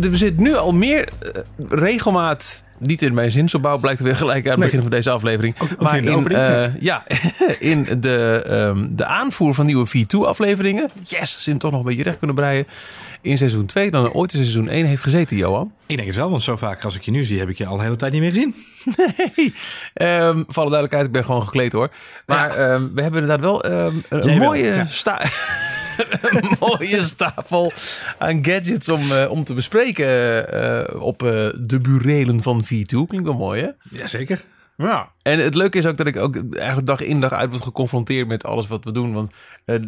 we zitten nu al meer eh, regelmaat. Niet in mijn zinsopbouw, blijkt er weer gelijk aan het Nee. begin van deze aflevering. Maar in eh, ja, in de, ehm, de aanvoer van nieuwe V2-afleveringen. Yes, ze hem toch nog een beetje recht kunnen breien. In seizoen 2 dan er ooit in seizoen 1 heeft gezeten, Johan. Ik denk het wel, want zo vaak als ik je nu zie, heb ik je al de hele tijd niet meer gezien. Hey, ehm, voor alle duidelijkheid, ik ben gewoon gekleed hoor. Maar ehm, we hebben inderdaad wel een, Jij wel, mooie, ja. sta een mooie stapel aan gadgets om, eh, om te bespreken eh, op eh, de burelen van V2. Klinkt wel mooi hè? Jazeker. Ja. En het leuke is ook dat ik ook eigenlijk dag in dag uit word geconfronteerd met alles wat we doen. Want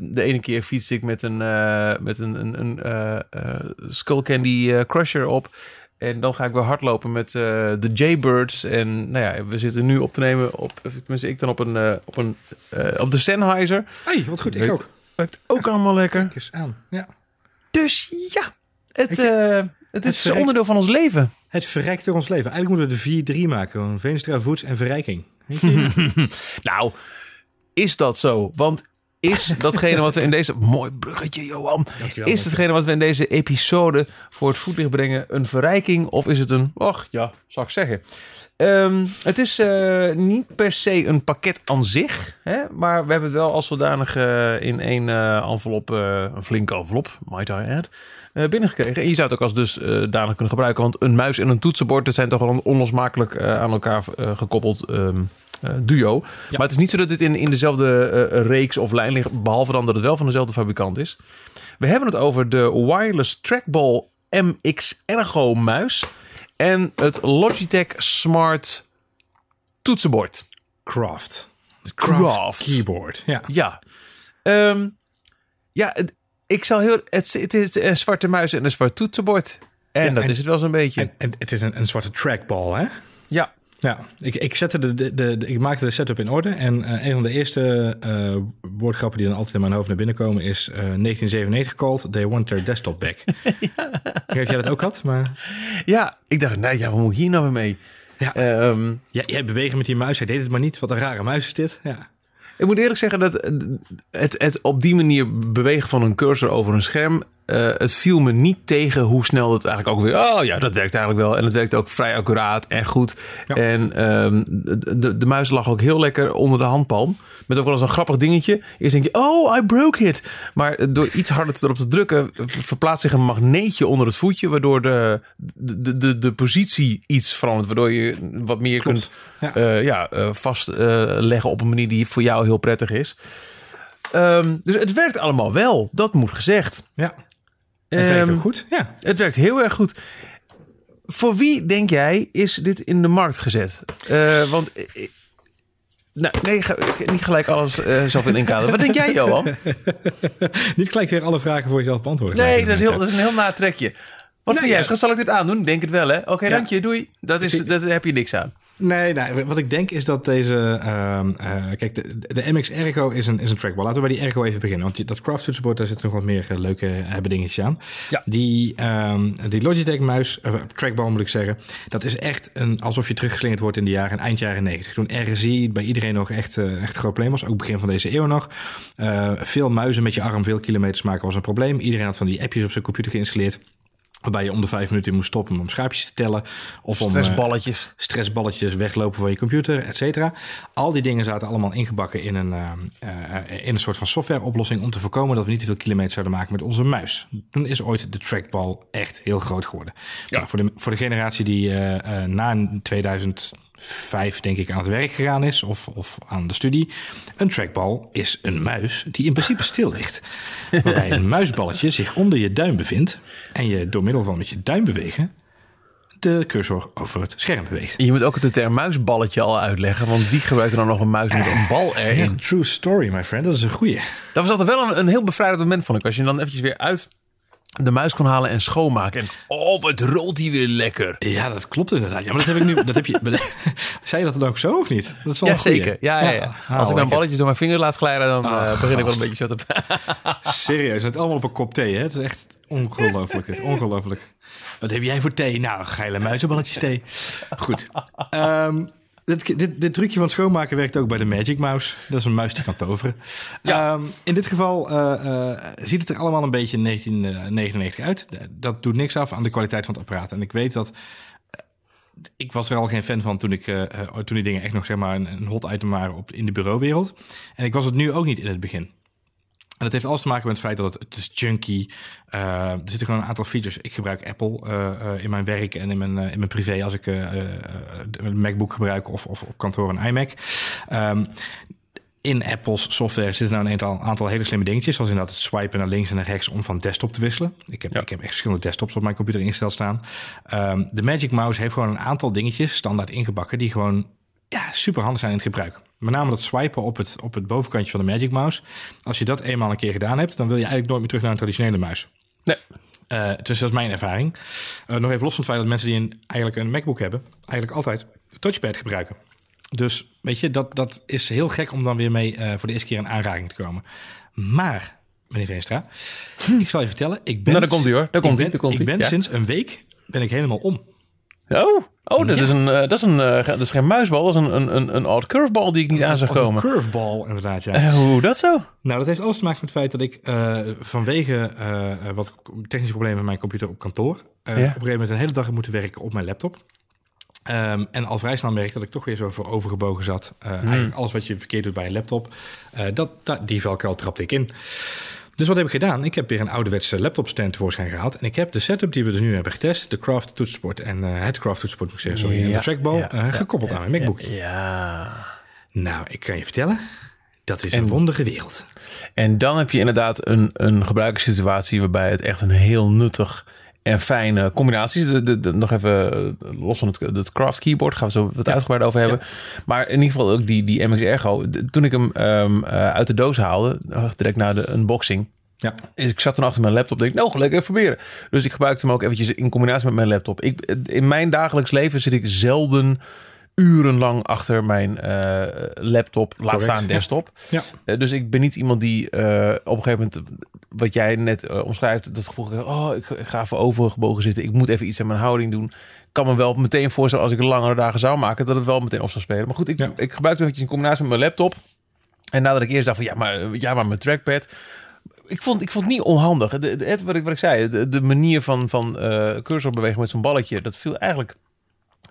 de ene keer fiets ik met een, eh, met een, een, een eh, eh, Skull Candy eh, Crusher op. En dan ga ik weer hardlopen met eh, de Jaybirds. En nou ja, we zitten nu op te nemen op, tenminste ik dan op een, op een, eh, op de Sennheiser. Hey, wat goed, ik ook. Werkt ook allemaal lekker. Kijk eens aan. Ja. Dus ja, het, eh, het is onderdeel van ons leven. Het verrijkt door ons leven. Eigenlijk moeten we de 4-3 maken. Gewoon Veenstra, Voets en Verrijking. Nou, is dat zo? Want is datgene wat we in deze... Mooi bruggetje, Johan. Dankjewel, Is hetgene wat we in deze episode voor het voetlicht brengen een verrijking? Of is het een... Och, ja, zou ik zeggen. Ehm, het is eh, niet per se een pakket aan zich. Hè? Maar we hebben het wel als zodanig eh, in één eh, envelop... een flinke envelop, might I add... binnengekregen. En je zou het ook als dus eh dadelijk kunnen gebruiken. Want een muis en een toetsenbord... dat zijn toch wel onlosmakelijk aan elkaar gekoppeld ehm, eh, duo. Maar het is niet zo dat dit in, in dezelfde eh, reeks of lijn ligt... behalve dan dat het wel van dezelfde fabrikant is. We hebben het over de wireless trackball MX Ergo muis... en het Logitech Smart toetsenbord. Craft. Craft. Keyboard. Ja. Ja. Ehm, ja, het- ik zal heel... Het, het is een zwarte muis en een zwart toetsenbord. En Ja, dat en- is het wel zo'n beetje. En, en het is een, een zwarte trackball, hè? ja. Ja, ik, ik, zette de, de, ik maakte de setup in orde. En eh, een van de eerste eh, woordgrappen die dan altijd in mijn hoofd naar binnen komen is eh, 1997 called They Want Their Desktop Back. Ik weet jij dat ook had, maar ja, ik dacht, nee, ja, wat moet ik hier nou weer mee? Ja. Ehm, ja, jij bewegen met die muis. Hij deed het maar niet. Wat een rare muis is dit. Ja. Ik moet eerlijk zeggen dat het, het op die manier bewegen van een cursor over een scherm. eh, het viel me niet tegen hoe snel het eigenlijk ook weer. Oh ja, dat werkt eigenlijk wel. En het werkt ook vrij accuraat en goed. Ja. En ehm, de, de, de muis lag ook heel lekker onder de handpalm. Met ook wel eens een grappig dingetje. Eerst denk je, oh, I broke it. Maar door iets harder erop te drukken, verplaatst zich een magneetje onder het voetje. Waardoor de, de, de, de positie iets verandert. Waardoor je wat meer Klopt. kunt Ja. eh, ja, eh, vastleggen op een manier die voor jou heel prettig is. Ehm, dus het werkt allemaal wel, dat moet gezegd. ja. Het werkt Ehm, ook goed. Ja. Het werkt heel erg goed. Voor wie, denk jij, is dit in de markt gezet? Eh, want... nou, nee, niet gelijk alles eh zelf in inkader. Wat denk jij, Johan? Niet gelijk weer alle vragen voor jezelf beantwoorden. Nee, dat is, heel, dat is een heel natrekje. Wat vind jij? ja. Schat, Zal ik dit aandoen? Denk het wel, hè? Oké, Ja. dank je. Doei. Dat is, dat heb je niks aan. Nee, nee, wat ik denk is dat deze... ehm, eh, kijk, de, de MX Ergo is een, is een trackball. Laten we bij die Ergo even beginnen. Want die- dat craft toetsenbord, daar zitten nog wat meer eh, leuke hebben dingetjes aan. Ja. Die, ehm, die Logitech muis, eh, trackball moet ik zeggen... dat is echt een, alsof je teruggeslingerd wordt in de jaren, eind jaren 90. Toen RSI bij iedereen nog echt, eh, echt een groot probleem was. Ook begin van deze eeuw nog. Eh, veel muizen met je arm, veel kilometers maken was een probleem. Iedereen had van die appjes op zijn computer geïnstalleerd... Waarbij je om de vijf minuten in moest stoppen om schaapjes te tellen. Of om eh, stressballetjes. stressballetjes weglopen van je computer, et cetera. Al die dingen zaten allemaal ingebakken in een, eh, eh, in een soort van softwareoplossing. om te voorkomen dat we niet te veel kilometer zouden maken met onze muis. Toen is ooit de trackball echt heel groot geworden. Ja. Nou, voor, de, voor de generatie die na 2000 vijf, denk ik, aan het werk gegaan is of, of aan de studie. Een trackball is een muis die in principe stil ligt. Waarbij een muisballetje zich onder je duim bevindt en je door middel van met je duim bewegen de cursor over het scherm beweegt. Je moet ook de term muisballetje al uitleggen, want wie gebruikt dan nog een muis met een bal erin? True story, my friend. Dat is een goeie. Dat was altijd wel een, een heel bevrijdend moment, vond ik. Als je dan eventjes weer uit de muis kon halen en schoonmaken. En oh, wat rolt die weer lekker. Ja, dat klopt inderdaad. Ja, maar dat heb ik nu. Dat heb je. Zei je dat dan ook zo of niet? Dat is wel Ja, zeker. Ja, ja, ja. Ah, Als ik mijn lekker. balletjes door mijn vingers laat glijden, dan Ah, eh, begin ik wel een beetje zo te... Serieus, het allemaal op een kop thee, hè? Het is echt ongelooflijk. dit. Ongelooflijk. Wat heb jij voor thee? Nou, geile muizenballetjes thee. Goed. Ehm, Dit, dit, dit trucje van schoonmaken werkt ook bij de Magic Mouse. Dat is een muis die kan toveren. Ja. Ehm, in dit geval eh, eh, ziet het er allemaal een beetje 1999 uit. Dat doet niks af aan de kwaliteit van het apparaat. En ik weet dat... eh, Ik was er al geen fan van toen, ik, eh, eh, toen die dingen echt nog zeg maar, een, een hot item waren op, in de bureauwereld. En ik was het nu ook niet in het begin. En dat heeft alles te maken met het feit dat het, het is junky. Eh er zitten gewoon een aantal features. Ik gebruik Apple eh, eh, in mijn werk en in mijn, in mijn privé als ik een MacBook gebruik of, of op kantoor een iMac. Ehm, in Apple's software zitten nou een aantal, aantal hele slimme dingetjes. Zoals inderdaad het swipen naar links en naar rechts om van desktop te wisselen. Ik heb, Ja. ik heb echt verschillende desktops op mijn computer ingesteld staan. Ehm, de Magic Mouse heeft gewoon een aantal dingetjes standaard ingebakken die gewoon ja, super handig zijn in het gebruik. Met name dat swipen op het, op het bovenkantje van de Magic Mouse. Als je dat eenmaal een keer gedaan hebt, dan wil je eigenlijk nooit meer terug naar een traditionele muis. Nee. Eh, dus dat is mijn ervaring. Eh, nog even los van het feit dat mensen die een, eigenlijk een MacBook hebben, eigenlijk altijd touchpad gebruiken. Dus weet je, dat, dat is heel gek om dan weer mee eh, voor de eerste keer in aanraking te komen. Maar, meneer Veenstra, ik zal je vertellen, ik ben... Nou, daar komt hij hoor. Daar ik komt ben, hij. Daar komt ik ben Ja. sinds een week ben ik helemaal om. Oh, oh dat, Ja. is een, eh, dat, is een, eh, dat is geen muisbal. Dat is een, een, een, een odd curveball die ik niet aan zag Als een komen. curveball, inderdaad, ja. Eh, hoe dat zo? Nou, dat heeft alles te maken met het feit dat ik vanwege wat technische problemen met mijn computer op kantoor... Ja. op een gegeven moment een hele dag heb moeten werken op mijn laptop. Ehm, en al vrij snel merkte dat ik toch weer zo voor overgebogen zat. Eh, Eigenlijk alles wat je verkeerd doet bij een laptop, dat, dat, die valkuil trapte ik in. Dus wat heb ik gedaan? Ik heb weer een ouderwetse laptop stand tevoorschijn gehaald. En ik heb de setup die we er nu hebben getest, de Craft toetsenbord en eh, het Craft toetsenbord, moet ik zeggen, sorry, en de trackball, ja, eh, gekoppeld aan mijn MacBook. Ja. Nou, ik kan je vertellen, dat is En- een wondere wereld. En dan heb je inderdaad een, een gebruikerssituatie waarbij het echt een heel nuttig en fijne combinatie is. De, de, de- nog even eh, los van het, het craft keyboard, gaan we zo wat uitgebreid over hebben. Maar in ieder geval ook die, die MX Ergo. De- Toen ik hem ehm, eh, uit de doos haalde, eh, direct na de unboxing, Ja. ik zat toen achter mijn laptop. Denk, nou, gelijk even proberen. Dus ik gebruikte hem ook eventjes in combinatie met mijn laptop. Ik, in mijn dagelijks leven zit ik zelden urenlang achter mijn laptop, laat staan ja. desktop. Ja. Dus ik ben niet iemand die op een gegeven moment, wat jij net eh, omschrijft, dat gevoel oh, ik, ik ga even overgebogen zitten. Ik moet even iets aan mijn houding doen. Kan me wel meteen voorstellen als ik langere dagen zou maken, dat het wel meteen op zou spelen. Maar goed, ik, Ja. ik gebruik het eventjes in combinatie met mijn laptop. En nadat ik eerst dacht van, ja, maar, eh, ja, maar mijn trackpad ik vond, ik vond het niet onhandig. De, de- het, wat, ik, wat ik zei, de, de manier van, van eh cursor bewegen met zo'n balletje, dat viel eigenlijk.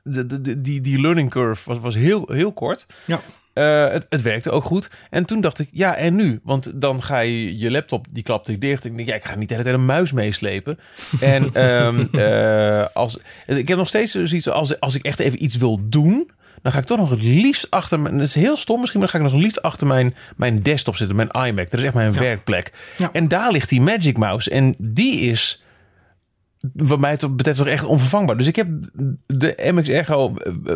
De, de, de- die, die learning curve was, was heel, heel kort. Ja. Eh, het, het werkte ook goed. En toen dacht ik, ja, en nu? Want dan ga je je laptop, die klapte ik dicht. Ik denk, ja, ik ga niet de hele tijd een muis meeslepen. En ehm, eh, als, ik heb nog steeds zoiets, als, als ik echt even iets wil doen, dan ga ik toch nog het liefst achter mijn... Dat is heel stom misschien, maar dan ga ik nog het liefst achter mijn, mijn desktop zitten, mijn iMac. Dat is echt mijn werkplek. Ja. En daar ligt die Magic Mouse. En die is wat mij het betreft toch echt onvervangbaar. Dus ik heb de MX Ergo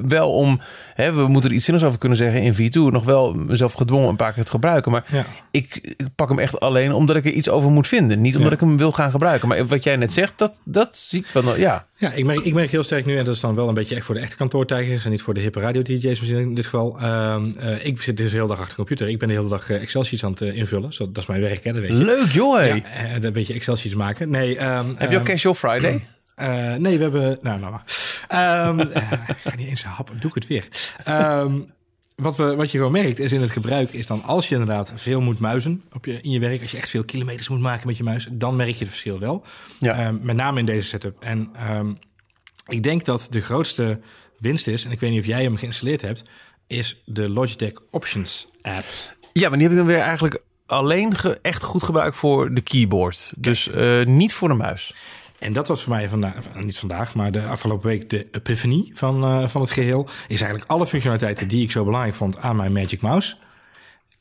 wel om... Hè, we moeten er iets zinnigs over kunnen zeggen in V2... nog wel mezelf gedwongen een paar keer te gebruiken. Maar Ja. ik, ik pak hem echt alleen omdat ik er iets over moet vinden. Niet omdat Ja. ik hem wil gaan gebruiken. Maar wat jij net zegt, dat, dat zie ik wel. Ja, Ja, ik merk, ik merk heel sterk nu, en dat is dan wel een beetje echt voor de echte kantoortijgers en niet voor de hippe radio-dj's misschien in dit geval. Ehm, eh, ik zit dus de hele dag achter de computer. Ik ben de hele dag eh, Excel-sheets aan het eh, invullen. Zo, dat is mijn werk, hè, dat weet je. leuk joh. Ja, een beetje Excel-sheets maken. Nee, ehm, Heb je ook ehm, Casual Friday? nee, we hebben... Nou, nou maar. Eh, ik ga niet eens happen, doe ik het weer. Wat, we, wat je gewoon merkt is in het gebruik is dan als je inderdaad veel moet muizen op je, in je werk, als je echt veel kilometers moet maken met je muis, dan merk je het verschil wel. Ja. Ehm, met name in deze setup. En ehm, ik denk dat de grootste winst is, en ik weet niet of jij hem geïnstalleerd hebt, is de Logitech Options app. Ja, maar die heb ik dan weer eigenlijk alleen echt goed gebruikt voor de keyboard. Dus eh, niet voor de muis. En dat was voor mij vandaag, niet vandaag, maar de afgelopen week de epiphany van, eh, van het geheel. Is eigenlijk alle functionaliteiten die ik zo belangrijk vond aan mijn Magic Mouse,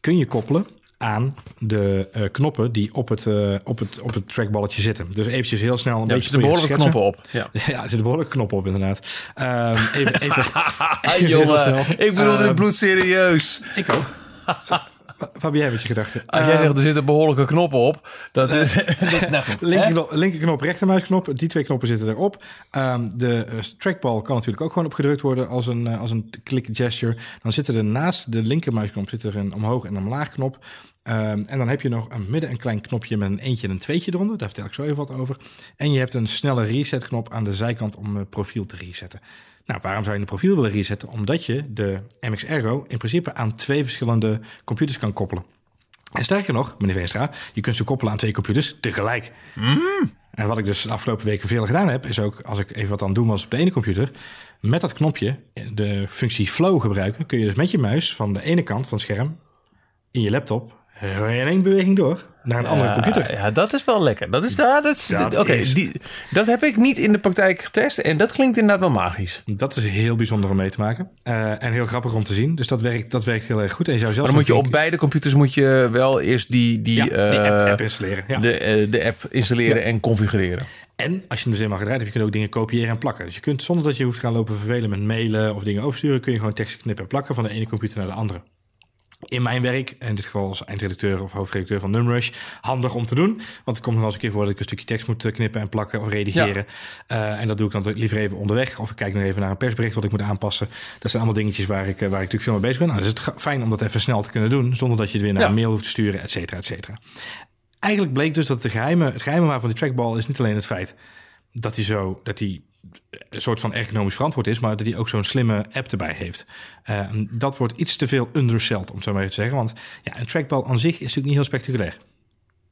kun je koppelen aan de eh, knoppen die op het, eh, op, het, op het trackballetje zitten. Dus eventjes heel snel een Ja, er beetje zitten proberen behoorlijke knoppen op. Ja. Ja, er zitten behoorlijke knoppen op inderdaad. Ehm, even, even, even snel. ik bedoel dit Ehm, bloedserieus. Ik ook. Jij met je gedachten? Als jij Ehm, zegt, er zitten behoorlijke knoppen op. Dat is... dat, nou goed, hè? Linkerknop, linkerknop, rechtermuisknop. Die twee knoppen zitten erop. Ehm, de eh, trackball kan natuurlijk ook gewoon opgedrukt worden als een, eh, als een click gesture. Dan zit er naast de linkermuisknop zit er een omhoog en een omlaag knop. Ehm, en dan heb je nog een midden een klein knopje met een eentje en een tweetje eronder. Daar vertel ik zo even wat over. En je hebt een snelle reset knop aan de zijkant om eh, profiel te resetten. Nou, waarom zou je een profiel willen resetten? Omdat je de MX Ergo in principe aan twee verschillende computers kan koppelen. En sterker nog, meneer Veenstra, je kunt ze koppelen aan twee computers tegelijk. En wat ik dus de afgelopen weken veel gedaan heb, is ook als ik even wat aan het doen was op de ene computer, met dat knopje, de functie flow gebruiken, kun je dus met je muis van de ene kant van het scherm in je laptop eh, in één beweging door naar een andere Ja, computer. Ja, dat is wel lekker. Dat is, dat, is, Dat is- die- dat heb ik niet in de praktijk getest. En dat klinkt inderdaad wel magisch. Dat is heel bijzonder om mee te maken. Eh, en heel grappig om te zien. Dus dat werkt, dat werkt heel erg goed. En je zou zelfs Maar dan moet je op beide computers moet je wel eerst die, die, ja, die eh, app, app installeren. Ja. de, eh, de app installeren Ja. en configureren. En als je hem dus eenmaal gedraaid hebt, je kunt ook dingen kopiëren en plakken. Dus je kunt zonder dat je hoeft te gaan lopen vervelen met mailen of dingen oversturen, kun je gewoon teksten knippen en plakken van de ene computer naar de andere. In mijn werk, in dit geval als eindredacteur of hoofdredacteur van Numrush, handig om te doen. Want het komt nog wel eens een keer voor dat ik een stukje tekst moet eh, knippen en plakken of redigeren. Eh, en dat doe ik dan liever even onderweg. Of ik kijk nog even naar een persbericht wat ik moet aanpassen. Dat zijn allemaal dingetjes waar ik, eh, waar ik natuurlijk veel mee bezig ben. Nou, dus het is het fijn om dat even snel te kunnen doen, zonder dat je het weer naar Ja. een mail hoeft te sturen, et cetera, et cetera. Eigenlijk bleek dus dat de geheime, het geheime van die trackball is niet alleen het feit dat hij zo dat hij een soort van ergonomisch verantwoord is, maar dat hij ook zo'n slimme app erbij heeft. Eh, dat wordt iets te veel underselled, om het zo maar even te zeggen. Want ja, een trackball aan zich is natuurlijk niet heel spectaculair.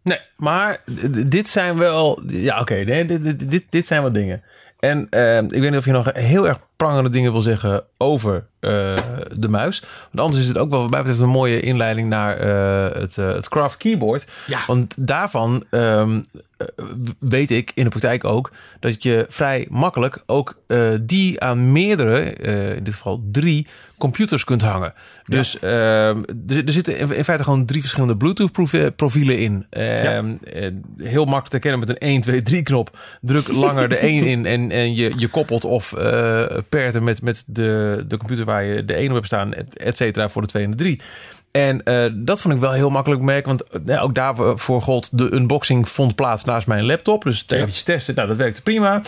Nee, maar dit zijn wel... Ja, oké, nee, dit, dit, dit, dit zijn wel dingen. En eh, ik weet niet of je nog heel erg prangende dingen wil zeggen over eh, de muis. Want anders is het ook wel wat mij betreft een mooie inleiding naar eh, het, eh, het Craft Keyboard. Ja. Want daarvan ehm, eh, weet ik in de praktijk ook dat je vrij makkelijk ook eh, die aan meerdere, eh, in dit geval drie, computers kunt hangen. Dus ehm, er, er zitten in, in feite gewoon drie verschillende Bluetooth-profielen in. Ehm, eh, heel makkelijk te kennen met een 1, 2, 3 knop. Druk langer de 1 in en, en je, je koppelt of eh pert hem met, met de, de computer waar je de 1 op hebt staan, et, et cetera, voor de 2 en de 3. En eh, dat vond ik wel heel makkelijk merken, want eh, nou, ook daarvoor gold de unboxing vond plaats naast mijn laptop. Dus eventjes testen, nou dat werkte prima.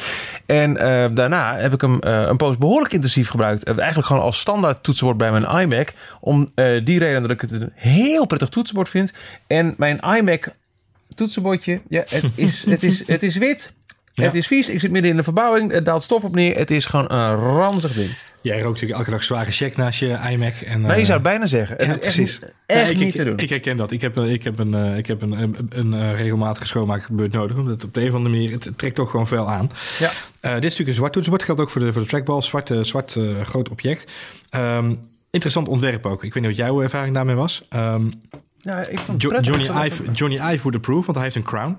En eh, daarna heb ik hem eh, een poos behoorlijk intensief gebruikt. Eh, eigenlijk gewoon als standaard toetsenbord bij mijn iMac. Om eh, die reden dat ik het een heel prettig toetsenbord vind. En mijn iMac toetsenbordje, ja, het is, het is, het is wit. Ja. Het is vies. Ik zit midden in de verbouwing. Er daalt stof op neer. Het is gewoon een ranzig ding. Jij rookt natuurlijk elke dag zware check naast je iMac. En, Maar je eh, zou het bijna zeggen. Het ja, is echt, precies. niet- echt Ja, ik, niet ik, te doen. Ik herken dat. Ik heb, een- ik heb een, eh, ik heb een, een, een, eh, regelmatige schoonmaakbeurt nodig. Omdat op de een of andere manier, het, het trekt toch gewoon veel aan. ja. Eh, dit is natuurlijk een zwart toetsenbord. Geldt ook voor de, voor de trackball. Zwart, eh, zwart eh, groot object. Ehm, interessant ontwerp ook. Ik weet niet wat jouw ervaring daarmee was. Ehm, Ja, ik vond het Jo- prettig. Johnny, Ive, Johnny Ive would approve, want hij heeft een crown.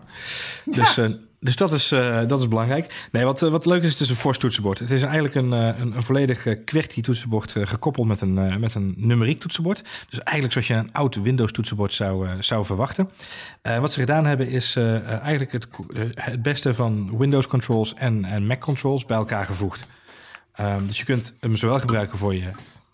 Dus, eh, dus dat, is, eh, dat is belangrijk. Nee, wat, eh, wat leuk is, het is een Force toetsenbord. Het is eigenlijk een, eh, een, een volledig QWERTY toetsenbord gekoppeld met een, met een numeriek toetsenbord. Dus eigenlijk zoals je een oud Windows toetsenbord zou, zou verwachten. Wat ze gedaan hebben is eigenlijk het, het beste van Windows controls en, en Mac controls bij elkaar gevoegd. Ehm, dus je kunt hem zowel gebruiken voor je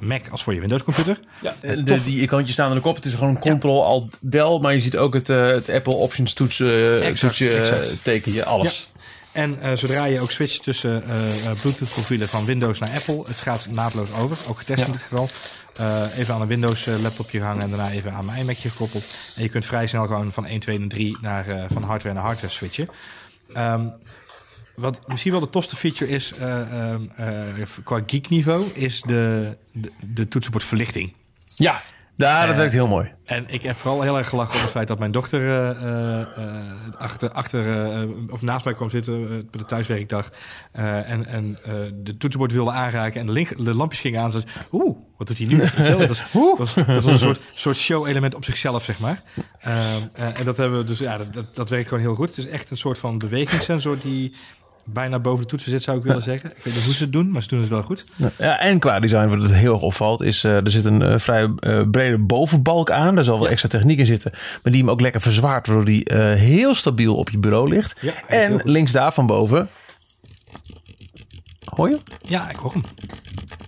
Mac als voor je Windows computer. Ja, de, die icoontjes staan aan de kop. Het is gewoon een Ctrl-Alt-Del. Maar je ziet ook het, eh, het Apple Options toetsen, eh, Exact, eh, exact. tekentje, alles. En eh, zodra je ook switcht tussen eh, eh, Bluetooth-profielen van Windows naar Apple, het gaat naadloos over. Ook getest Ja. in dit geval. Eh, even aan een Windows-laptopje gehangen en daarna even aan mijn iMacje gekoppeld. En je kunt vrij snel gewoon van 1, 2 en 3 naar, eh, van hardware naar hardware switchen. Ehm, wat misschien wel de tofste feature is eh, ehm, eh, qua geek-niveau, is de, de, de toetsenbordverlichting. Ja, daar, dat Eh, werkt heel mooi. En ik heb vooral heel erg gelachen op het feit dat mijn dochter eh, eh, eh, achter, achter eh, of naast mij kwam zitten eh, bij de thuiswerkdag. eh, en en eh, de toetsenbord wilde aanraken en de, link- de lampjes gingen aan. Ze Oeh, wat doet hij nu? Dat, was, dat, was, dat was een soort, soort show-element op zichzelf, zeg maar. Eh, en dat hebben we dus, ja, dat, dat, dat werkt gewoon heel goed. Het is echt een soort van bewegingssensor die bijna boven de toetsen zit, zou ik willen zeggen. Ik weet niet hoe ze het doen, maar ze doen het wel goed. Ja, en qua design, wat het heel erg opvalt, is eh, er zit een eh, vrij eh, brede bovenbalk aan. Daar zal wel extra techniek in zitten. Maar die hem ook lekker verzwaart, waardoor die heel stabiel op je bureau ligt. Ja, en links daarvan boven, hoor je? Ja, ik hoor hem.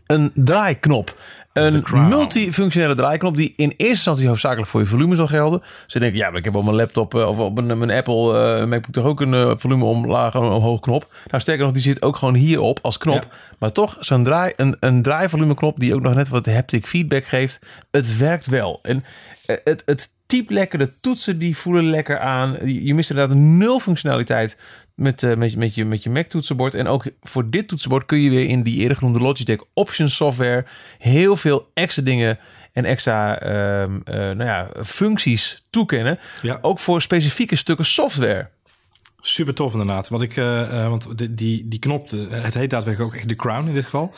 een draaiknop. Een multifunctionele draaiknop die in eerste instantie hoofdzakelijk voor je volume zal gelden. Ze denken, ja, maar ik heb op mijn laptop eh, of op mijn, mijn Apple eh, MacBook toch ook een eh, volume omlaag omhoog knop. Nou, sterker nog, die zit ook gewoon hierop als knop. Ja. Maar toch, zo'n draai, een, een draaivolumeknop die ook nog net wat haptic feedback geeft. Het werkt wel. En het, het typt lekker, de toetsen die voelen lekker aan. Je je mist inderdaad nul functionaliteit met, eh, met, met, je, met je Mac toetsenbord. En ook voor dit toetsenbord kun je weer in die eerder genoemde Logitech Options software heel veel extra dingen en extra ehm, eh, nou ja, functies toekennen. Ja. Ook voor specifieke stukken software. Super tof inderdaad. Wat ik, eh, eh, want die, die, die knop, het heet daadwerkelijk ook echt de crown in dit geval.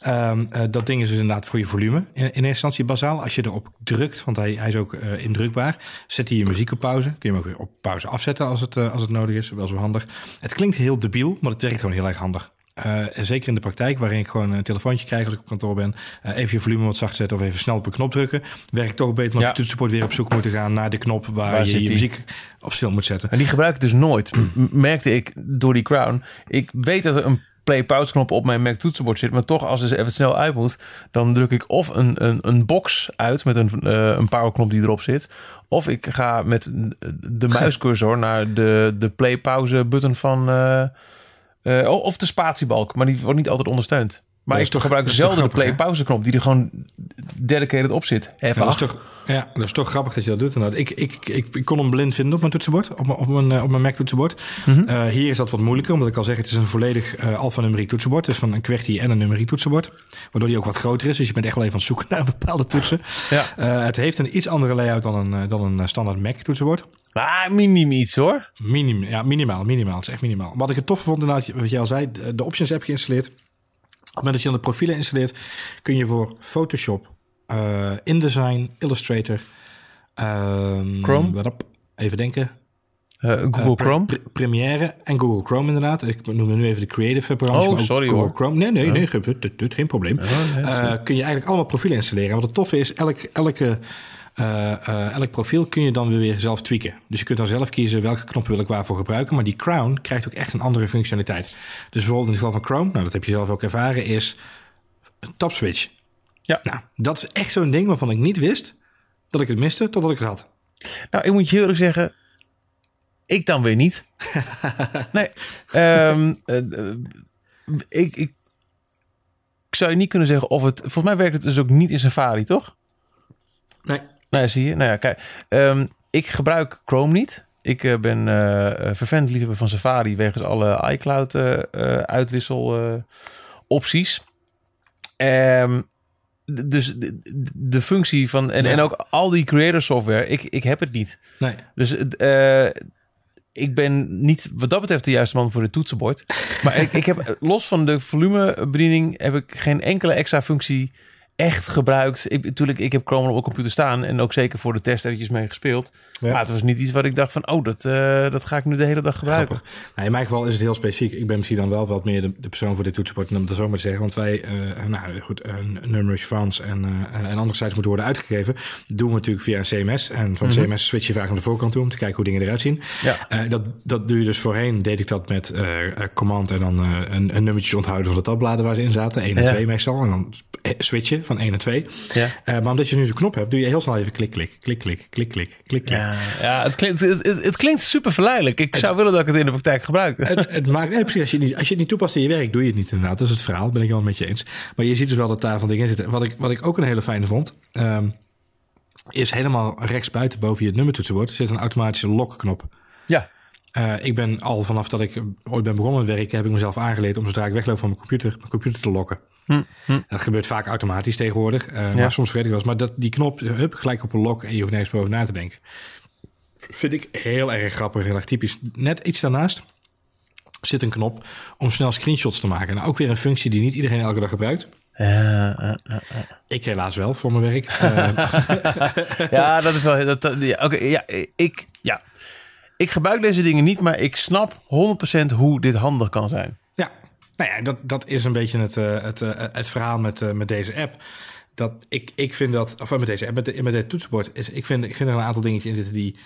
Ehm, eh, dat ding is dus inderdaad voor je volume in, in eerste instantie bazaal. Als je erop drukt, want hij, hij is ook indrukbaar, zet hij je muziek op pauze. Kun je hem ook weer op pauze afzetten als het, als het nodig is. Wel zo handig. Het klinkt heel debiel, maar het werkt gewoon heel erg handig. Eh, zeker in de praktijk, waarin ik gewoon een telefoontje krijg als ik op kantoor ben. Eh, even je volume wat zacht zetten of even snel op een knop drukken. Werkt toch beter dan Ja. je toetsenbord weer op zoek moeten gaan naar de knop waar, Waar je je muziek op stil moet zetten. En die gebruik ik dus nooit. Merkte ik door die crown. Ik weet dat er een play-pause knop op mijn Mac toetsenbord zit. Maar toch, als het even snel uit moet... dan druk ik of een, een, een box uit met een, eh, een powerknop die erop zit... of ik ga met de muiscursor naar de, de play-pauze button van... of de spatiebalk, maar die wordt niet altijd ondersteund. Maar Dat ik toch- gebruik zelden de play-pauze knop... die er gewoon dedicated op zit. F8. Ja, dat, is toch, ja, dat is toch grappig dat je dat doet. inderdaad. Ik, ik, ik, ik kon hem blind vinden op mijn toetsenbord, op mijn, op mijn, eh, op mijn Mac toetsenbord. Mhm. Eh, hier is dat wat moeilijker, omdat ik al zeg, het is een volledig eh alfanumeriek toetsenbord. Dus van een QWERTY en een numeriek toetsenbord. Waardoor die ook wat groter is, dus je bent echt wel even aan het zoeken naar bepaalde toetsen. Ja. Het heeft een iets andere layout dan een, dan een standaard Mac toetsenbord. Ah, minim iets hoor. Minim, ja, minimaal, minimaal. Het is echt minimaal. Wat ik het tof vond, inderdaad, wat jij al zei, de, de Options app geïnstalleerd. Op het moment dat je dan de profielen installeert, kun je voor Photoshop, eh, InDesign, Illustrator, ehm, Chrome? even denken. Eh, Google Eh, Pre- Chrome. Pre- Premiere en Google Chrome inderdaad. Ik noem nu even de creative programma's. Oh, sorry, Google hoor. Chrome. Nee, nee, nee, geen probleem. Nee, kun je eigenlijk allemaal profielen installeren. En wat het toffe is, elk, elke, elk profiel kun je dan weer zelf tweaken. Dus je kunt dan zelf kiezen welke knop wil ik waarvoor gebruiken. Maar die crown krijgt ook echt een andere functionaliteit. Dus bijvoorbeeld in het geval van Chrome, nou dat heb je zelf ook ervaren, is een tab switch. Ja. Nou, dat is echt zo'n ding waarvan ik niet wist dat ik het miste totdat ik het had. Nou, ik moet je eerlijk zeggen, ik dan weer niet. nee, ehm, eh, eh, ik, ik, ik zou je niet kunnen zeggen of het... Volgens mij werkt het dus ook niet in Safari, toch? Nee. Nou zie je. Nou ja, kijk. ehm, ik gebruik Chrome niet. Ik eh, ben eh vervent liefhebber van Safari... wegens alle iCloud eh, uitwissel opties. Ehm, dus de, de functie van... En, en ook al die creator software, ik, ik heb het niet. Nee. Dus ik ben niet wat dat betreft de juiste man voor het toetsenbord. Maar ik, ik heb los van de volumebediening heb ik geen enkele extra functie echt gebruikt. Ik, natuurlijk, ik heb Chrome op mijn computer staan en ook zeker voor de test eventjes mee gespeeld. Ja. Maar het was niet iets wat ik dacht van, oh, dat, eh, dat ga ik nu de hele dag gebruiken. Nou, in mijn geval is het heel specifiek. Ik ben misschien dan wel wat meer de, de persoon voor dit toetsenbord, om zo maar te zeggen. Want wij, eh nou goed, een Numerous France en, eh en andere sites moeten worden uitgegeven. doen we natuurlijk via een CMS. En van CMS switch je vaak naar de voorkant toe om te kijken hoe dingen eruit zien. Ja. Eh, dat, dat doe je dus voorheen, deed ik dat met eh, eh, command en dan eh, een, een nummertje onthouden van de tabbladen waar ze in zaten. 1 en Ja. 2 meestal. En dan eh, switchen van 1 en 2. Ja. Eh, maar omdat je nu zo'n knop hebt, doe je heel snel even klik, klik, klik, klik, klik, klik, klik, klik. Ja, ja het, klinkt, het, het, het klinkt super verleidelijk. Ik zou willen dat ik het in de praktijk gebruikte. Het, het maakt, nee, precies, als, je het niet, als je het niet toepast in je werk, doe je het niet inderdaad. Dat is het verhaal, ben ik wel met je eens. Maar je ziet dus wel dat daar van dingen in zitten. Wat ik, wat ik ook een hele fijne vond, ehm, is helemaal rechtsbuiten boven je nummertoetsenbord zit een automatische lock-knop. Ja, Eh, ik ben al vanaf dat ik ooit ben begonnen met werken, heb ik mezelf aangeleerd om zodra ik wegloop van mijn computer, mijn computer te lokken. Hm, hm. Dat gebeurt vaak automatisch tegenwoordig. eh, Ja. Maar soms vergeet ik wel eens. Maar dat, die knop, hup, gelijk op een lock en je hoeft nergens boven na te denken. Vind ik heel erg grappig, heel erg typisch. Net iets daarnaast zit een knop om snel screenshots te maken. Nou, ook weer een functie die niet iedereen elke dag gebruikt. Ja, ja. Ik helaas wel voor mijn werk. Eh, Ja, dat is wel. Dat, ja, Oké, ja, ik, ja. ik gebruik deze dingen niet, maar ik snap 100% hoe dit handig kan zijn. Nou ja, dat, dat is een beetje het, eh, het, eh, het verhaal met, eh, met deze app. Dat ik, ik vind dat, of met deze app, met, de, met dit toetsenbord, is, ik, vind, ik vind er een aantal dingetjes in zitten die,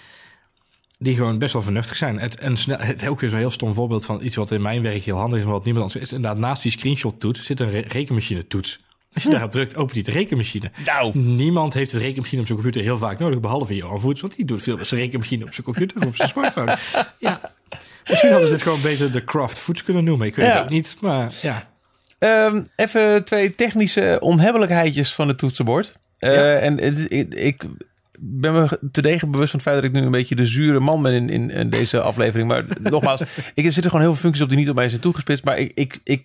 die gewoon best wel vernuftig zijn. Het, en snel, het ook weer zo'n heel stom voorbeeld van iets wat in mijn werk heel handig is, maar wat niemand anders is. Inderdaad, naast die screenshot toets zit een re- rekenmachine toets. Als je daarop drukt, opent die de rekenmachine. Nou. Niemand heeft de rekenmachine op zijn computer heel vaak nodig, behalve Johan Voets, want die doet veel met zijn rekenmachine op zijn computer of op zijn smartphone. Ja, misschien hadden ze dit gewoon beter de Craft Foods kunnen noemen. Ik weet Ja. het ook niet, maar ja. Ehm, even twee technische onhebbelijkheidjes van het toetsenbord. Eh, Ja. En het, ik, ik ben me te degen bewust van het feit dat ik nu een beetje de zure man ben in, in, in deze aflevering. Maar nogmaals, ik, er zitten gewoon heel veel functies op die niet op mij zijn toegespitst. Maar ik, ik, ik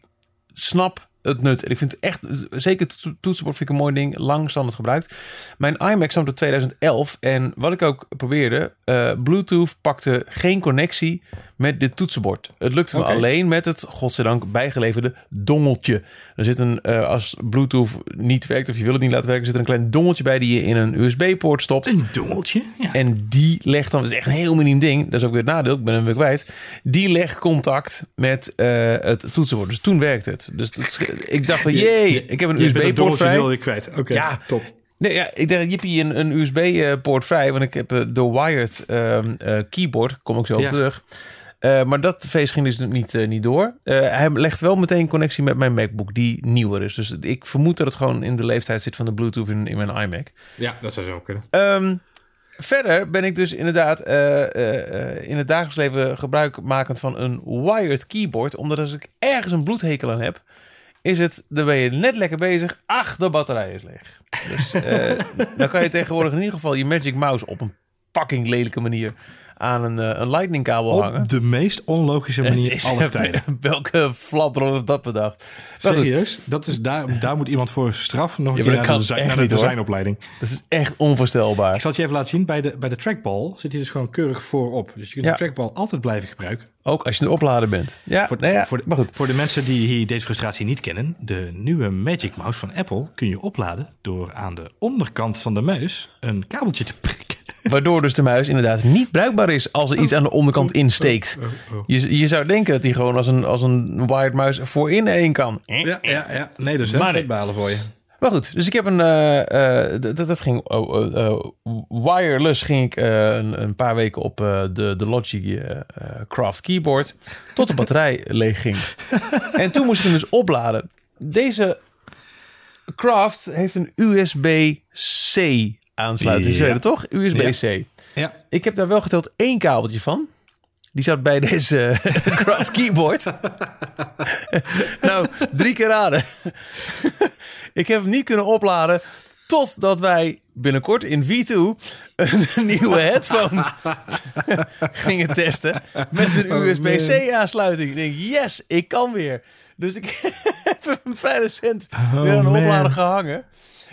snap het nut. En ik vind het echt, zeker het toetsenbord vind ik een mooi ding, lang standaard gebruikt. Mijn iMac stamt uit 2011 en wat ik ook probeerde, eh, Bluetooth pakte geen connectie met dit toetsenbord. Het lukte me alleen met het, godzijdank, bijgeleverde dongeltje. Er zit een, eh, als Bluetooth niet werkt of je wil het niet laten werken, zit er een klein dongeltje bij die je in een USB-poort stopt. Een dongeltje? Ja. En die legt dan, dat is echt een heel miniem ding. Dat is ook weer het nadeel, ik ben hem weer kwijt. Die legt contact met eh, het toetsenbord. Dus toen werkte het. Dus dat ik dacht van, jee, ik heb een Je USB-poort vrij. je kwijt. Oké, Ja. top. Nee, ja, ik dacht, jippie, een, een USB-poort vrij. Want ik heb eh, de wired eh, keyboard, kom ik zo op Ja. terug. Eh, maar dat feest ging dus niet, eh, niet door. Eh, hij legt wel meteen connectie met mijn MacBook, die nieuwer is. Dus ik vermoed dat het gewoon in de leeftijd zit van de Bluetooth in, in mijn iMac. Ja, dat zou zo kunnen. Ehm, verder ben ik dus inderdaad in het dagelijks leven gebruikmakend van een wired keyboard. Omdat als ik ergens een bloedhekel aan heb, is het, dan ben je net lekker bezig. Ach, de batterij is leeg. Dus dan kan je tegenwoordig in ieder geval je Magic Mouse op een fucking lelijke manier aan een, eh, een lightning kabel hangen. Op de meest onlogische manier is- aller tijden. Welke fladdrol heeft dat bedacht? Maar goed, Serieus? Dat is, daar, daar moet iemand voor straf nog een Ja, keer naar de, naar de designopleiding. dat is echt onvoorstelbaar. Ik zal het je even laten zien. Bij de, bij de trackball zit hij dus gewoon keurig voorop. Dus je kunt Ja. de trackball altijd blijven gebruiken. Ook als je een oplader bent. Ja, Voor, nou ja, voor, de, maar goed. voor de mensen die hier deze frustratie niet kennen. De nieuwe Magic Mouse van Apple kun je opladen door aan de onderkant van de muis een kabeltje te prikken. Waardoor dus de muis inderdaad niet bruikbaar is als er iets aan de onderkant insteekt. oh. Je, je zou denken dat hij gewoon als een, als een wired muis voorin heen kan. Ja, ja, ja. Nee, dus nee. vetbalen voor je. Maar goed, dus ik heb een. eh, eh, dat, dat ging. Oh, eh, wireless ging ik eh, een, een paar weken op eh, de, de Logic eh, eh, Craft keyboard. Tot de batterij leeg ging. En toen moest ik hem dus opladen. Deze Craft heeft een USB-C aansluiting. Je Ja. weet het toch? USB-C. Ja. Ik heb daar wel geteld één kabeltje van. Die zat bij deze Craft keyboard. nou, drie keer raden. ik heb hem niet kunnen opladen totdat wij binnenkort in V2 een nieuwe headphone gingen testen met een Oh, USB-C aansluiting. Ik denk, yes, ik kan weer. Dus ik heb hem vrij recent weer aan de Oh, oplader gehangen.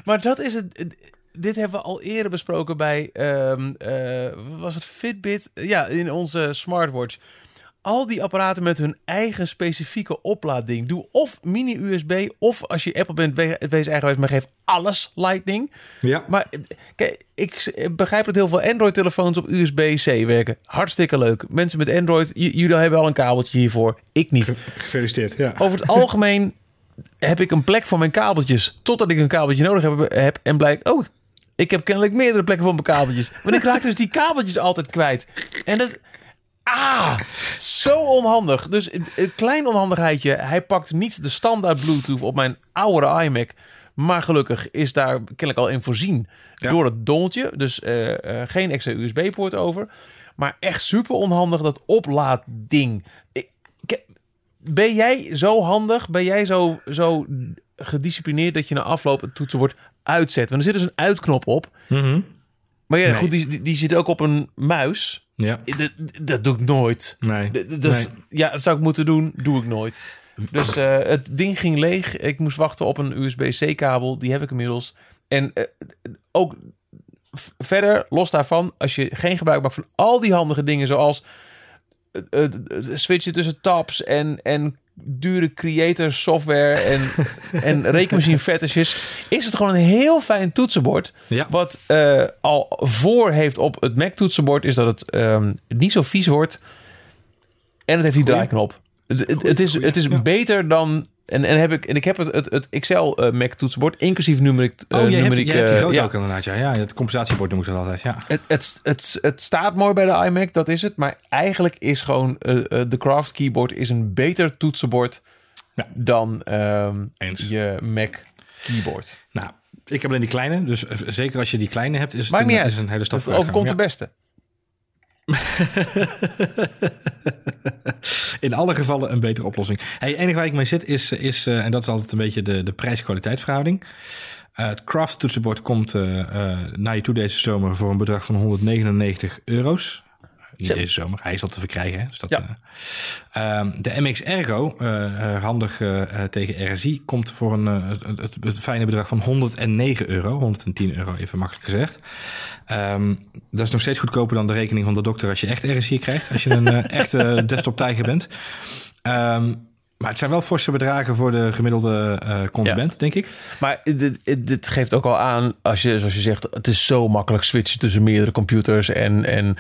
Maar dat is het. Dit hebben we al eerder besproken bij, ehm, eh, was het Fitbit? Ja, in onze smartwatch. Al die apparaten met hun eigen specifieke oplaadding. Doe of mini-USB, of als je Apple bent, we- wees eigenwijs, maar geef alles Lightning. Ja. Maar eh, kijk, ik s- begrijp dat heel veel Android-telefoons op USB-C werken. Hartstikke leuk. Mensen met Android, jullie hebben al een kabeltje hiervoor. Ik niet. Gefeliciteerd. Ja. Over het algemeen heb ik een plek voor mijn kabeltjes. Totdat ik een kabeltje nodig heb, heb en blijkt... Oh, ik heb kennelijk meerdere plekken voor mijn kabeltjes. Want ik raak dus die kabeltjes altijd kwijt. En dat... Ah, zo onhandig. Dus een klein onhandigheidje. Hij pakt niet de standaard Bluetooth op mijn oudere iMac. Maar gelukkig is daar kennelijk al in voorzien Ja. door het dongeltje. Dus eh, eh, geen extra USB-poort over. Maar echt super onhandig dat oplaadding. Ik- ben jij zo handig? Ben jij zo, zo gedisciplineerd dat je na afloop het toetsenbord uitzet? Want er zit dus een uitknop op. Mhm. Maar ja, Nee. goed, die, die, zit ook op een muis. Ja. Dat, dat doe ik nooit. Nee. Dat Nee. Ja, dat zou ik moeten doen. Doe ik nooit. Dus eh, het ding ging leeg. Ik moest wachten op een USB-C-kabel. Die heb ik inmiddels. En eh, ook verder, los daarvan, als je geen gebruik maakt van al die handige dingen, zoals eh, switchen tussen tabs en, en dure creator software en, en rekenmachine fetishes, is het gewoon een heel fijn toetsenbord. Ja. Wat eh, al voor heeft op het Mac toetsenbord is dat het ehm, niet zo vies wordt. En het heeft die draaiknop. Het, het, is, het is beter dan... En, en, heb ik, en ik heb het, het, het Excel eh, Mac toetsenbord, inclusief numeriek. eh, Oh, hebt, numeriek, jij hebt die eh, grote ja. ook inderdaad. Ja, ja, het compensatiebord noem ik dat altijd. Ja. Het, het, het, het staat mooi bij de iMac, dat is het. Maar eigenlijk is gewoon eh, eh, de Craft keyboard is een beter toetsenbord Ja. dan ehm, je Mac keyboard. Nou, ik heb alleen die kleine. Dus eh, zeker als je die kleine hebt, is het Maakt een, niet uit. is een hele stap overkomt de beste. In alle gevallen een betere oplossing. Hey, het enige waar ik mee zit is, is eh, en dat is altijd een beetje de, de prijs-kwaliteit verhouding. Uh, het Craft toetsenbord komt naar je toe deze zomer voor een bedrag van 199 euro's. Niet deze zomer, hij is al te verkrijgen. Hè? Dus dat, Ja. Ehm, de MX Ergo, eh, eh, handig eh, eh, tegen RSI, komt voor een, eh, het fijne bedrag van 109 euro. 110 euro, even makkelijk gezegd. Ehm, dat is nog steeds goedkoper dan de rekening van de dokter als je echt RSI krijgt. Als je een eh, echte desktop-tijger bent. Ehm, maar het zijn wel forse bedragen voor de gemiddelde eh, consument, denk ik. Maar dit, dit geeft ook al aan, als je, zoals je zegt, het is zo makkelijk switchen tussen meerdere computers. En, en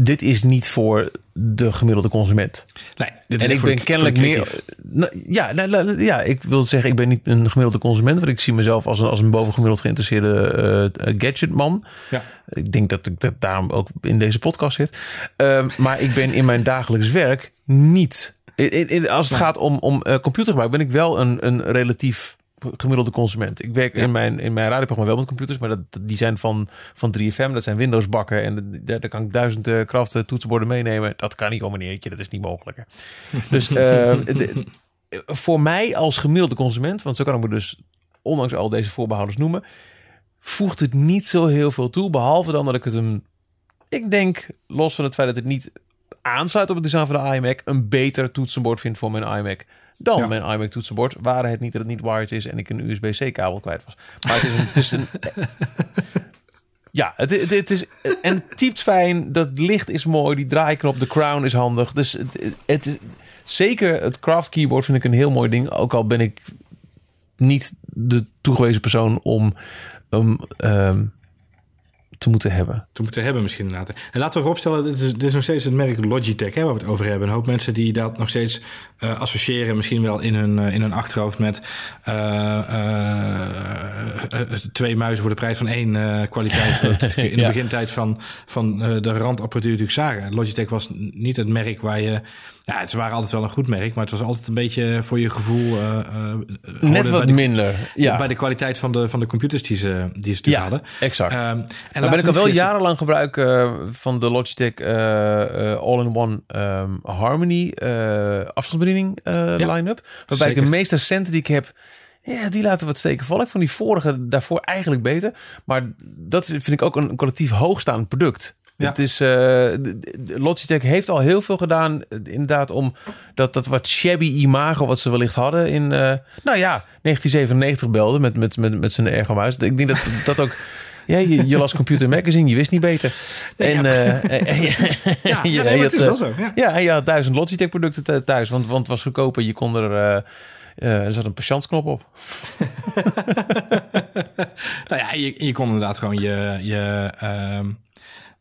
dit is niet voor de gemiddelde consument. Nee, dit is En ik voor ben de- kennelijk meer. Nou, ja, nou, nou, ja, ik wil zeggen, ik ben niet een gemiddelde consument, want ik zie mezelf als een, als een bovengemiddeld geïnteresseerde eh, gadgetman. Ja. Ik denk dat ik dat daarom ook in deze podcast zit. Ehm, maar ik ben in mijn dagelijks werk niet. In- in- in- Als het gaat om, om eh, computergebruik, ben ik wel een, een relatief gemiddelde consument. Ik werk Ja. in mijn, in mijn radioprogramma wel met computers, maar dat, die zijn van, van 3FM. Dat zijn Windows bakken en daar, daar kan ik duizend krachten toetsenborden meenemen. Dat kan niet, oh meneertje, dat is niet mogelijk. Dus eh, de- voor mij als gemiddelde consument, want zo kan ik me dus ondanks al deze voorbehouders noemen, voegt het niet zo heel veel toe. Behalve dan dat ik het een, ik denk, los van het feit dat het niet aansluit op het design van de iMac, een beter toetsenbord vind voor mijn iMac dan Ja. mijn iMac toetsenbord. Waren het niet dat het niet wired is en ik een USB-C kabel kwijt was. Maar het is een, het is een ja, het, het, het is en het typt fijn. Dat licht is mooi. Die draaiknop, de crown is handig. Dus het, het is zeker het craft keyboard vind ik een heel mooi ding. Ook al ben ik niet de toegewezen persoon om hem ehm, te moeten hebben. te moeten hebben misschien inderdaad. En laten we vooropstellen, dit is, dit is nog steeds het merk Logitech hè, waar we het over hebben. Een hoop mensen die dat nog steeds eh, associëren, misschien wel in hun, eh, in hun achterhoofd met eh, twee muizen voor de prijs van één kwaliteit. In de begintijd van, van de randapparatuur natuurlijk zagen. Logitech was niet het merk waar je... Ja, ze waren altijd wel een goed merk, maar het was altijd een beetje voor je gevoel... Net wat bij de, minder. Ja, Bij de kwaliteit van de, van de computers die ze, die ze toen ja hadden. exact. Ehm, en Laten ben ik al wel vergissen- jarenlang gebruik eh, van de Logitech eh, eh, All-in-One ehm, Harmony afstandsbediening Ja, line-up. Waarbij ik de meeste recente die ik heb, ja, die laten wat steken vallen. Ik vond die vorige daarvoor eigenlijk beter. Maar dat vind ik ook een kwalitatief hoogstaand product. Ja. Het is, Logitech heeft al heel veel gedaan, inderdaad, om dat, dat wat shabby imago wat ze wellicht hadden in, nou ja, 1997 belde met, met, met, met zijn ergomuis. Ik denk dat dat ook, ja, je, je las Computer Magazine, je wist niet beter. Nee, en, ja. eh, en- je- had, eh, ja, en je had duizend Logitech producten th- thuis, want, want het was goedkoper. Je kon er, eh, eh, er zat een patiëntsknop op. Nou ja, je, je kon inderdaad gewoon je, je, ehm,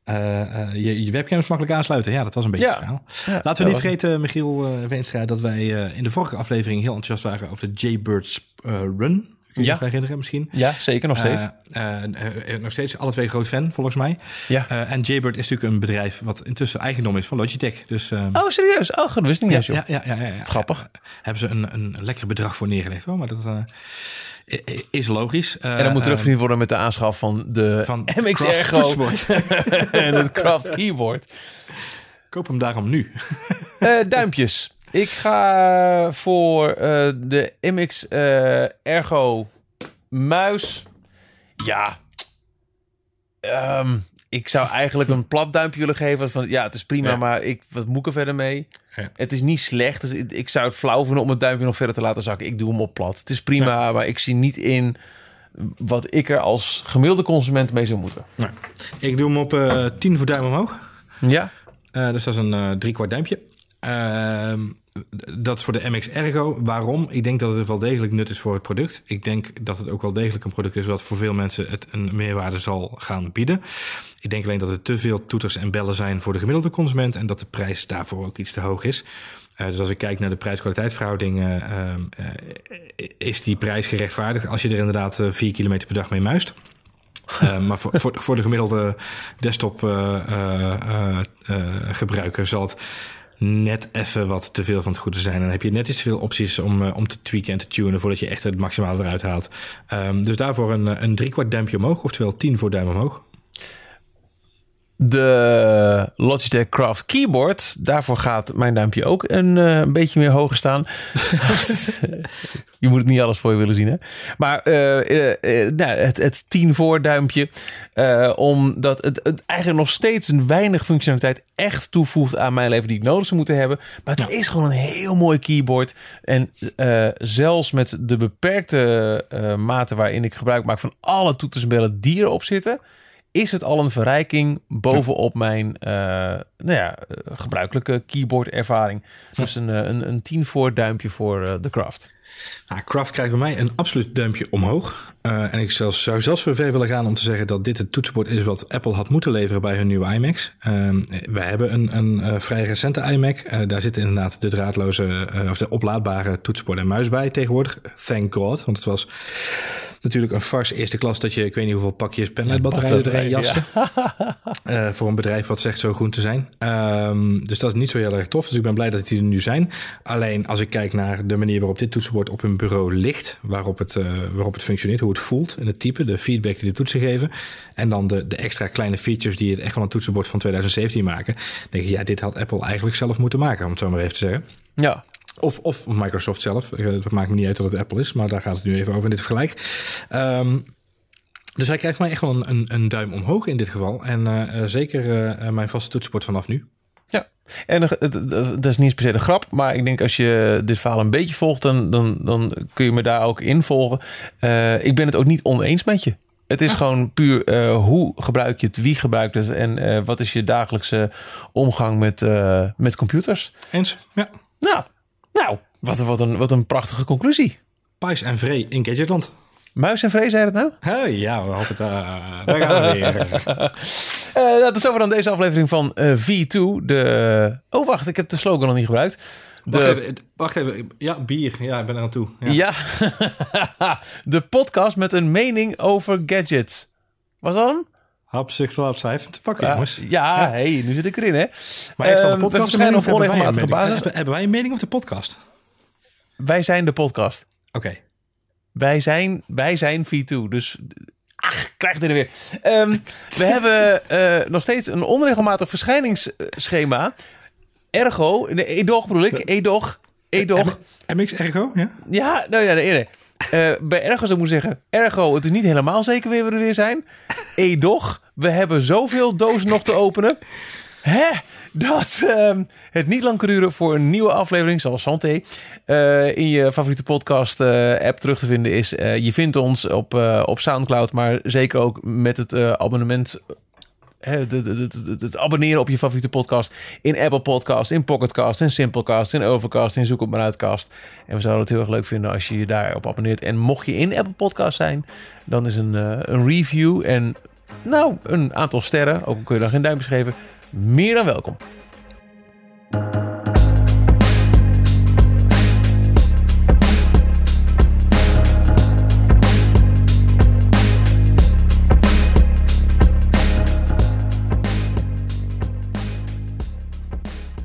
eh, eh, je, je webcams makkelijk aansluiten. Ja, dat was een beetje Ja. het verhaal. Ja, Laten we niet vergeten, Michiel uh, Veenstra, dat wij eh, in de vorige aflevering heel enthousiast waren over de Jaybirds eh, Run. Kun je Ja. herinneren misschien? Ja, zeker nog steeds. Eh, eh, eh, nog steeds alle twee groot fan, volgens mij. ja. Eh, en Jaybird is natuurlijk een bedrijf wat intussen eigendom is van Logitech. Dus, ehm, Oh, serieus? Oh, dat wist ik niet ja, joh. ja, ja, ja, ja, ja. Grappig. Hebben ze een, een lekker bedrag voor neergelegd hoor, maar dat eh, is logisch. En dan moet er ook verdiend worden met de aanschaf van de van MX Ergo en het Craft Keyboard. Koop hem daarom nu. Eh, duimpjes. Ik ga voor eh, de MX eh, Ergo muis. Ja. Ehm, ik zou eigenlijk een plat duimpje willen geven. Van, ja, het is prima, Ja. maar ik, wat moet ik er verder mee? Ja. Het is niet slecht. Dus ik, ik zou het flauw vinden om het duimpje nog verder te laten zakken. Ik doe hem op plat. Het is prima, maar ik zie niet in wat ik er als gemiddelde consument mee zou moeten. Ik doe hem op eh 10 voor duim omhoog. Ja? Eh, dus dat is een eh drie kwart duimpje. Ehm, dat is voor de MX Ergo. Waarom? Ik denk dat het wel degelijk nut is voor het product. Ik denk dat het ook wel degelijk een product is wat voor veel mensen het een meerwaarde zal gaan bieden. Ik denk alleen dat er te veel toeters en bellen zijn voor de gemiddelde consument en dat de prijs daarvoor ook iets te hoog is. Eh, dus als ik kijk naar de prijs-kwaliteitverhouding, eh, ehm, eh, is die prijs gerechtvaardigd als je er inderdaad eh, 4 kilometer per dag mee muist. Maar voor, voor, de gemiddelde desktop uh, uh, gebruiker zal het net even wat te veel van het goede zijn. En dan heb je net iets te veel opties om, uh, om te tweaken en te tunen voordat je echt het maximale eruit haalt. Um, dus daarvoor een, een driekwart duimpje omhoog, oftewel 10 voor duim omhoog. De Logitech Craft Keyboard. Daarvoor gaat mijn duimpje ook een, uh, een beetje meer hoger staan. je moet het niet alles voor je willen zien, hè? Maar uh, uh, nou, het, het 10 voor duimpje. omdat het, het, eigenlijk nog steeds een weinig functionaliteit echt toevoegt aan mijn leven die ik nodig zou moeten hebben. Maar het is gewoon een heel mooi keyboard. En zelfs met de beperkte mate waarin ik gebruik maak van alle toetsenbellen die erop zitten is het al een verrijking bovenop mijn uh, nou ja, gebruikelijke keyboard ervaring. Dus een, een, een 10 voor duimpje voor uh, de Craft. Nou, Craft krijgt bij mij een absoluut duimpje omhoog. Uh, en ik zelfs, zou zelfs zo ver willen gaan om te zeggen dat dit het toetsenbord is wat Apple had moeten leveren bij hun nieuwe iMacs. Uh, wij hebben een, een uh, vrij recente iMac. daar zit inderdaad de draadloze of de oplaadbare toetsenbord en muis bij tegenwoordig. Thank God, want het was natuurlijk een farce eerste klas dat je, ik weet niet hoeveel pakjes penlightbatterijen erin jaste. Ja. voor een bedrijf wat zegt zo groen te zijn. Um, dus dat is niet zo heel erg tof. Dus ik ben blij dat die er nu zijn. Alleen als ik kijk naar de manier waarop dit toetsenbord op hun bureau ligt, waarop het, waarop het functioneert, hoe het voelt en het type, de feedback die de toetsen geven. En dan de, de extra kleine features die het echt van een toetsenbord van 2017 maken. denk ik, ja, dit had Apple eigenlijk zelf moeten maken, om het zo maar even te zeggen. Ja. Of, of Microsoft zelf. Het maakt me niet uit dat het Apple is, maar daar gaat het nu even over in dit vergelijk. Um, dus hij krijgt mij echt wel een, een, duim omhoog in dit geval. En uh, zeker uh, mijn vaste toetsenbord vanaf nu. Ja, en dat is niet per se de grap, maar ik denk als je dit verhaal een beetje volgt, dan, dan, dan kun je me daar ook in volgen. Uh, ik ben het ook niet oneens met je. Het is gewoon puur uh, hoe gebruik je het, wie gebruikt het en uh, wat is je dagelijkse omgang met, met computers. Eens, ja. Nou wat, wat, een, wat een prachtige conclusie. Pijs en vree in Gadgetland. Muis en Vrees, zei het nou? Hey, ja, we hopen het. Uh, daar gaan we weer. uh, dat is over dan deze aflevering van uh, V2. De... Oh, wacht, ik heb de slogan nog niet gebruikt. De... Wacht, even, wacht even. Ja, bier. Ja, ik ben er aan toe. Ja. ja. de podcast met een mening over gadgets. Was dat hem? Hapzucht wel even te pakken, jongens. Ja, ja, hey, nu zit ik erin, hè. Maar heeft dan de podcast we verschijnen op onregelmatige basis. Hebben wij een mening of de podcast? Wij zijn de podcast. Oké. Wij zijn, wij zijn V2. Dus ach, krijg het er weer. Um, we hebben uh, nog steeds een onregelmatig verschijningsschema. Ergo, de EDOG bedoel ik, EDOG. EDOG. MX Ergo, ja? Ja, nou ja, nee, nee. Uh, bij Ergo zou ik moeten zeggen, Ergo, het is niet helemaal zeker wie we er weer zijn. EDOG, we hebben zoveel dozen nog te openen. Hè? Dat uh, het niet lang kan duren voor een nieuwe aflevering, zoals Santé, uh, in je favoriete podcast uh, app terug te vinden is. Uh, je vindt ons op, op Soundcloud, maar zeker ook met het abonnement. Het abonneren op je favoriete podcast in Apple Podcast, in Pocketcast, in Simplecast, in Overcast, in Zoek op mijn uitcast. En we zouden het heel erg leuk vinden als je je daarop abonneert. En mocht je in Apple Podcast zijn, dan is een, een review en nou, een aantal sterren, ook kun je daar geen duimpjes geven, meer dan welkom.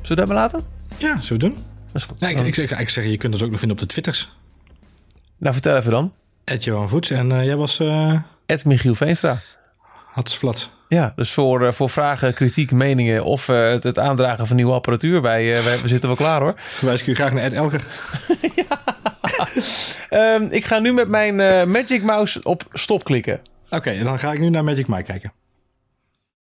Zullen we dat maar laten? Ja, zo doen? Dat is goed. Nee, ik, ik, ik, zeg, je kunt ons ook nog vinden op de Twitters. Nou, vertel even dan. Ed Johan Voets en uh, jij was... Uh... Ed Michiel Veenstra. Hatsflat. Ja, dus voor, uh, voor vragen, kritiek, meningen of uh, het, het, aandragen van nieuwe apparatuur, wij, uh, wij we zitten wel klaar hoor. Verwijs ik u graag naar Ed Elger. ja. um, ik ga nu met mijn Magic Mouse op stop klikken. Oké, okay, dan ga ik nu naar Magic Mike kijken.